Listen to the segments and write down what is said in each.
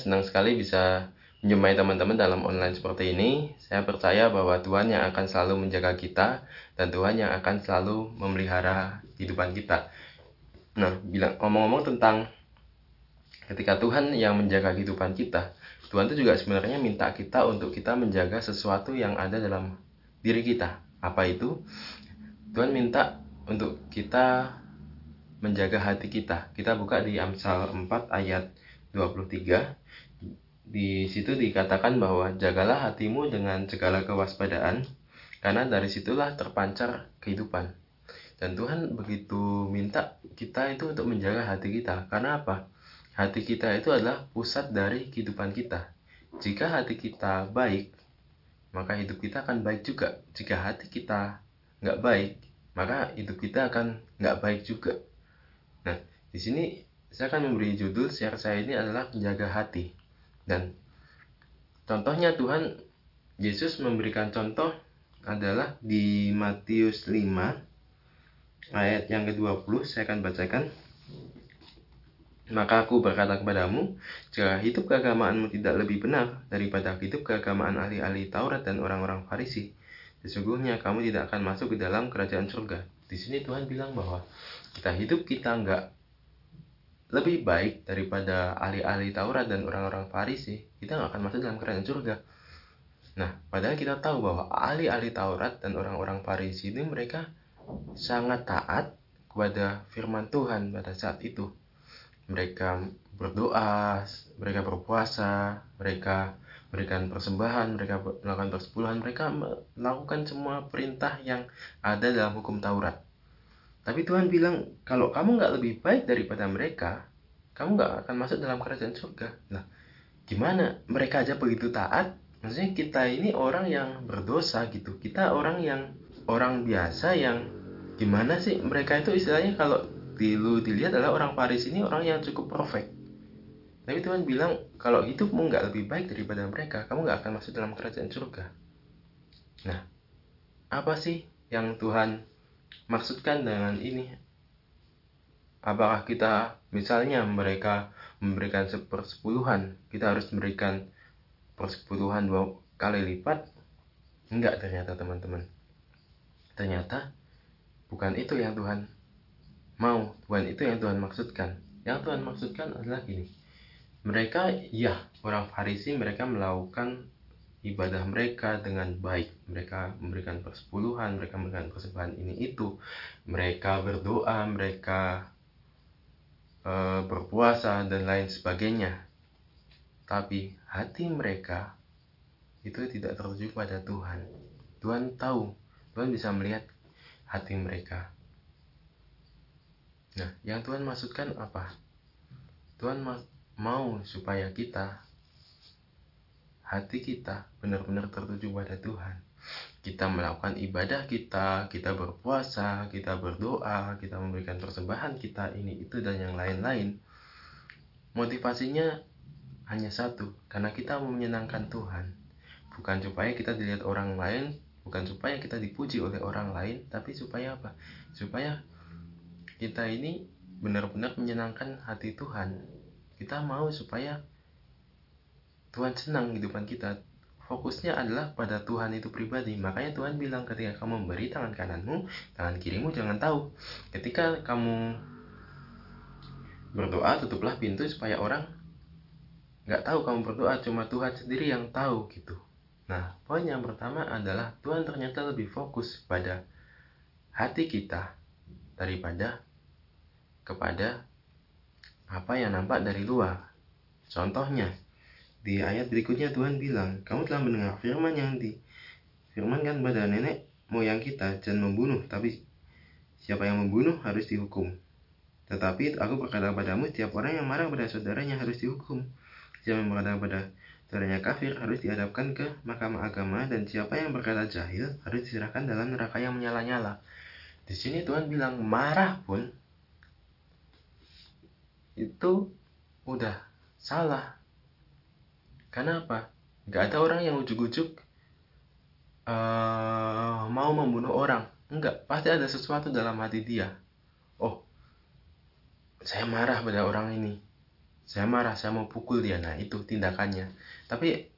senang sekali bisa menjumpai teman-teman dalam online seperti ini. Saya percaya bahwa Tuhan yang akan selalu menjaga kita dan Tuhan yang akan selalu memelihara kehidupan kita. Nah, bilang ngomong-ngomong tentang ketika Tuhan yang menjaga kehidupan kita, Tuhan itu juga sebenarnya minta kita untuk kita menjaga sesuatu yang ada dalam diri kita. Apa itu? Tuhan minta untuk kita menjaga hati kita. Kita buka di Amsal 4 ayat 23. Di situ dikatakan bahwa jagalah hatimu dengan segala kewaspadaan, karena dari situlah terpancar kehidupan. Dan Tuhan begitu minta kita itu untuk menjaga hati kita. Karena apa? Hati kita itu adalah pusat dari kehidupan kita. Jika hati kita baik, maka hidup kita akan baik juga. Jika hati kita nggak baik, maka hidup kita akan nggak baik juga. Nah, di sini saya akan memberi judul share saya ini adalah menjaga hati. Dan contohnya Tuhan Yesus memberikan contoh adalah di Matius 5 ayat yang ke-20 saya akan bacakan. Maka aku berkata kepadamu, jika hidup keagamaanmu tidak lebih benar daripada hidup keagamaan ahli-ahli Taurat dan orang-orang Farisi, sesungguhnya kamu tidak akan masuk ke dalam kerajaan surga. Di sini Tuhan bilang bahwa kita hidup kita nggak lebih baik daripada ahli-ahli Taurat dan orang-orang Farisi, kita nggak akan masuk dalam kerajaan surga. Nah, padahal kita tahu bahwa ahli-ahli Taurat dan orang-orang Farisi ini mereka sangat taat kepada firman Tuhan pada saat itu. Mereka berdoa, mereka berpuasa, mereka berikan persembahan, mereka melakukan persepuluhan, mereka melakukan semua perintah yang ada dalam hukum Taurat. Tapi Tuhan bilang, kalau kamu nggak lebih baik daripada mereka, kamu nggak akan masuk dalam kerajaan surga. Nah, gimana? Mereka aja begitu taat. Maksudnya kita ini orang yang berdosa gitu. Kita orang yang orang biasa yang gimana sih? Mereka itu istilahnya kalau dulu dilihat adalah orang Paris ini orang yang cukup perfect. Tapi Tuhan bilang, kalau hidupmu nggak lebih baik daripada mereka, kamu nggak akan masuk dalam kerajaan surga. Nah, apa sih yang Tuhan maksudkan dengan ini? Apakah kita misalnya mereka memberikan sepersepuluhan, kita harus memberikan persepuluhan dua kali lipat? Enggak ternyata teman-teman. Ternyata bukan itu yang Tuhan mau, bukan itu yang Tuhan maksudkan. Yang Tuhan maksudkan adalah gini. Mereka, ya, orang Farisi mereka melakukan ibadah mereka dengan baik. Mereka memberikan persepuluhan, mereka memberikan persembahan ini itu. Mereka berdoa, mereka e, berpuasa dan lain sebagainya. Tapi hati mereka itu tidak tertuju pada Tuhan. Tuhan tahu, Tuhan bisa melihat hati mereka. Nah, yang Tuhan maksudkan apa? Tuhan mau supaya kita hati kita benar-benar tertuju pada Tuhan. Kita melakukan ibadah kita, kita berpuasa, kita berdoa, kita memberikan persembahan kita ini itu dan yang lain-lain. Motivasinya hanya satu, karena kita menyenangkan Tuhan. Bukan supaya kita dilihat orang lain, bukan supaya kita dipuji oleh orang lain, tapi supaya apa? Supaya kita ini benar-benar menyenangkan hati Tuhan. Kita mau supaya Tuhan senang kehidupan kita. Fokusnya adalah pada Tuhan itu pribadi. Makanya Tuhan bilang ketika kamu memberi tangan kananmu tangan kirimu jangan tahu. Ketika kamu berdoa tutuplah pintu supaya orang nggak tahu kamu berdoa. Cuma Tuhan sendiri yang tahu gitu. Nah poin yang pertama adalah Tuhan ternyata lebih fokus pada hati kita daripada kepada apa yang nampak dari luar. Contohnya di ayat berikutnya Tuhan bilang, kamu telah mendengar firman yang difirmankan pada nenek moyang kita, jangan membunuh, tapi siapa yang membunuh harus dihukum. Tetapi aku berkata padamu, setiap orang yang marah pada saudaranya harus dihukum. Siapa yang berkata pada saudaranya kafir harus dihadapkan ke mahkamah agama, dan siapa yang berkata jahil harus diserahkan dalam neraka yang menyala-nyala. Di sini Tuhan bilang marah pun itu udah salah karena apa? Gak ada orang yang ujuk-ujuk uh, mau membunuh orang. Enggak, pasti ada sesuatu dalam hati dia. Oh, saya marah pada orang ini. saya marah saya mau pukul dia nah itu tindakannya tapi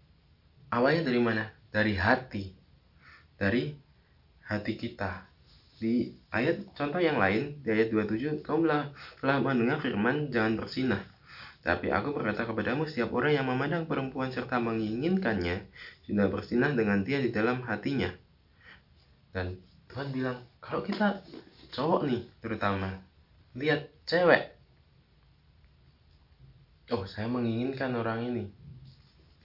awalnya dari mana dari hati dari hati kita di ayat contoh yang lain di ayat 27 kamu telah, telah mendengar firman jangan bersinah tapi aku berkata kepadamu setiap orang yang memandang perempuan serta menginginkannya sudah bersinah dengan dia di dalam hatinya. Dan Tuhan bilang kalau kita cowok nih terutama lihat cewek. Oh saya menginginkan orang ini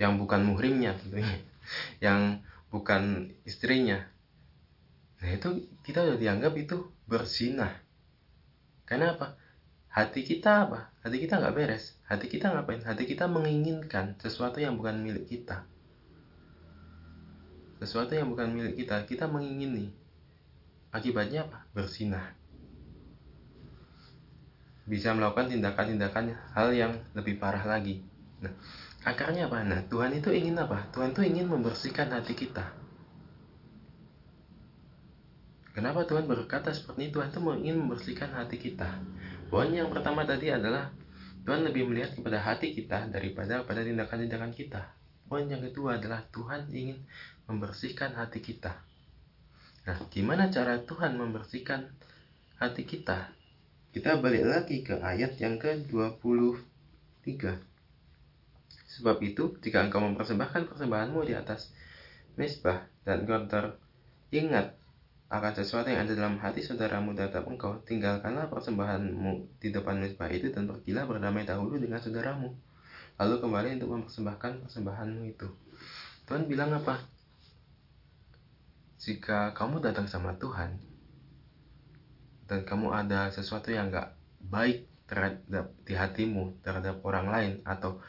yang bukan muhrimnya tentunya yang bukan istrinya. Nah itu kita udah dianggap itu bersinah. Karena apa hati kita apa hati kita nggak beres hati kita ngapain hati kita menginginkan sesuatu yang bukan milik kita sesuatu yang bukan milik kita kita mengingini akibatnya apa bersinah bisa melakukan tindakan-tindakan hal yang lebih parah lagi. Nah, akarnya apa? Nah, Tuhan itu ingin apa? Tuhan itu ingin membersihkan hati kita. Kenapa Tuhan berkata seperti itu? Tuhan itu ingin membersihkan hati kita. Poin yang pertama tadi adalah Tuhan lebih melihat kepada hati kita daripada pada tindakan-tindakan kita. Poin yang kedua adalah Tuhan ingin membersihkan hati kita. Nah, gimana cara Tuhan membersihkan hati kita? Kita balik lagi ke ayat yang ke-23. Sebab itu, jika engkau mempersembahkan persembahanmu di atas mesbah dan engkau teringat akan sesuatu yang ada dalam hati saudaramu tetap engkau, tinggalkanlah persembahanmu di depan mesbah itu dan pergilah berdamai dahulu dengan saudaramu. Lalu kembali untuk mempersembahkan persembahanmu itu. Tuhan bilang apa? Jika kamu datang sama Tuhan, dan kamu ada sesuatu yang gak baik terhadap di hatimu terhadap orang lain atau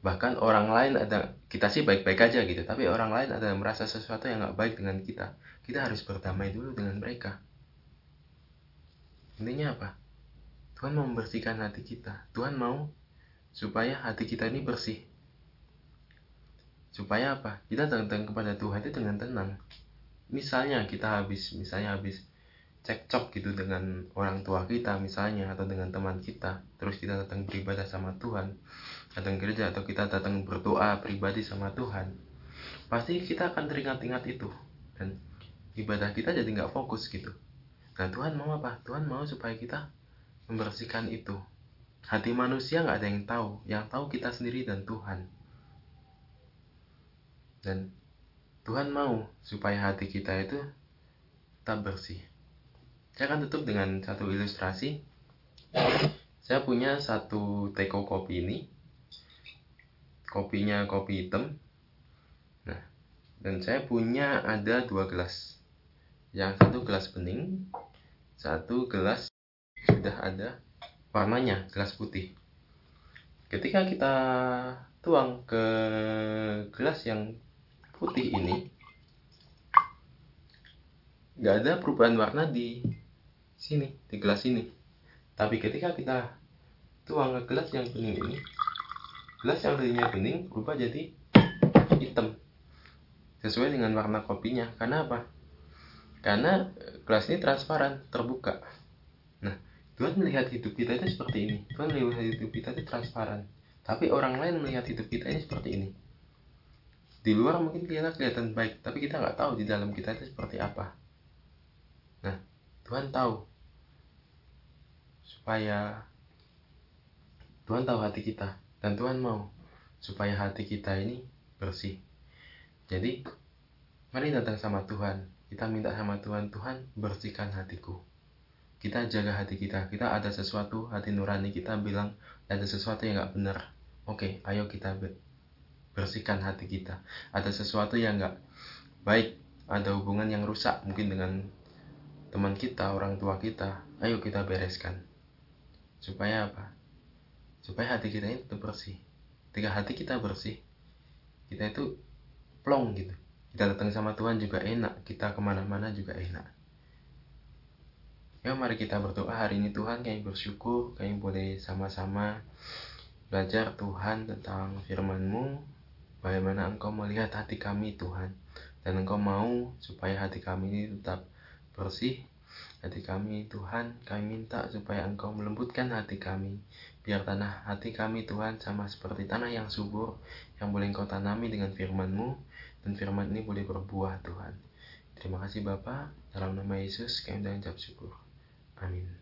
bahkan orang lain ada kita sih baik-baik aja gitu tapi orang lain ada merasa sesuatu yang gak baik dengan kita kita harus berdamai dulu dengan mereka. Intinya apa? Tuhan mau membersihkan hati kita. Tuhan mau supaya hati kita ini bersih. Supaya apa? Kita datang kepada Tuhan itu dengan tenang. Misalnya kita habis misalnya habis cekcok gitu dengan orang tua kita misalnya atau dengan teman kita. Terus kita datang beribadah sama Tuhan datang gereja atau kita datang berdoa pribadi sama Tuhan pasti kita akan teringat-ingat itu. Dan ibadah kita jadi nggak fokus gitu. Nah Tuhan mau apa? Tuhan mau supaya kita membersihkan itu. Hati manusia nggak ada yang tahu. Yang tahu kita sendiri dan Tuhan. Dan Tuhan mau supaya hati kita itu tetap bersih saya akan tutup dengan satu ilustrasi. Saya punya satu teko kopi ini. Kopinya kopi hitam. Nah, dan saya punya ada dua gelas. Yang satu gelas bening, satu gelas sudah ada warnanya, gelas putih. Ketika kita tuang ke gelas yang putih ini, nggak ada perubahan warna di sini. Di gelas ini. Tapi ketika kita tuang ke gelas yang bening ini gelas yang tadinya bening berubah jadi hitam. Sesuai dengan warna kopinya. Karena apa? Karena gelas ini transparan terbuka. Nah Tuhan melihat hidup kita itu seperti ini. Tuhan melihat hidup kita itu transparan. Tapi orang lain melihat hidup kita ini seperti ini. Di luar mungkin kita kelihatan baik tapi kita nggak tahu di dalam kita itu seperti apa. Nah Tuhan tahu supaya Tuhan tahu hati kita dan Tuhan mau supaya hati kita ini bersih. Jadi mari datang sama Tuhan. Kita minta sama Tuhan, Tuhan bersihkan hatiku. Kita jaga hati kita. Kita ada sesuatu hati nurani kita bilang ada sesuatu yang nggak benar. Oke, ayo kita bersihkan hati kita. Ada sesuatu yang nggak baik, ada hubungan yang rusak mungkin dengan teman kita, orang tua kita. Ayo kita bereskan supaya apa? Supaya hati kita itu bersih. Ketika hati kita bersih kita itu plong gitu. Kita datang sama Tuhan juga enak kita ke mana-mana juga enak. Ya mari kita berdoa hari ini Tuhan kami bersyukur kami boleh sama-sama belajar Tuhan tentang firman-Mu. Bagaimana Engkau melihat hati kami Tuhan. Dan Engkau mau supaya hati kami ini tetap bersih hati kami Tuhan kami minta supaya Engkau melembutkan hati kami. Biar tanah hati kami Tuhan sama seperti tanah yang subur yang boleh Engkau tanami dengan firman-Mu dan firman ini boleh berbuah Tuhan. Terima kasih Bapa dalam nama Yesus kami mengucap syukur. Amin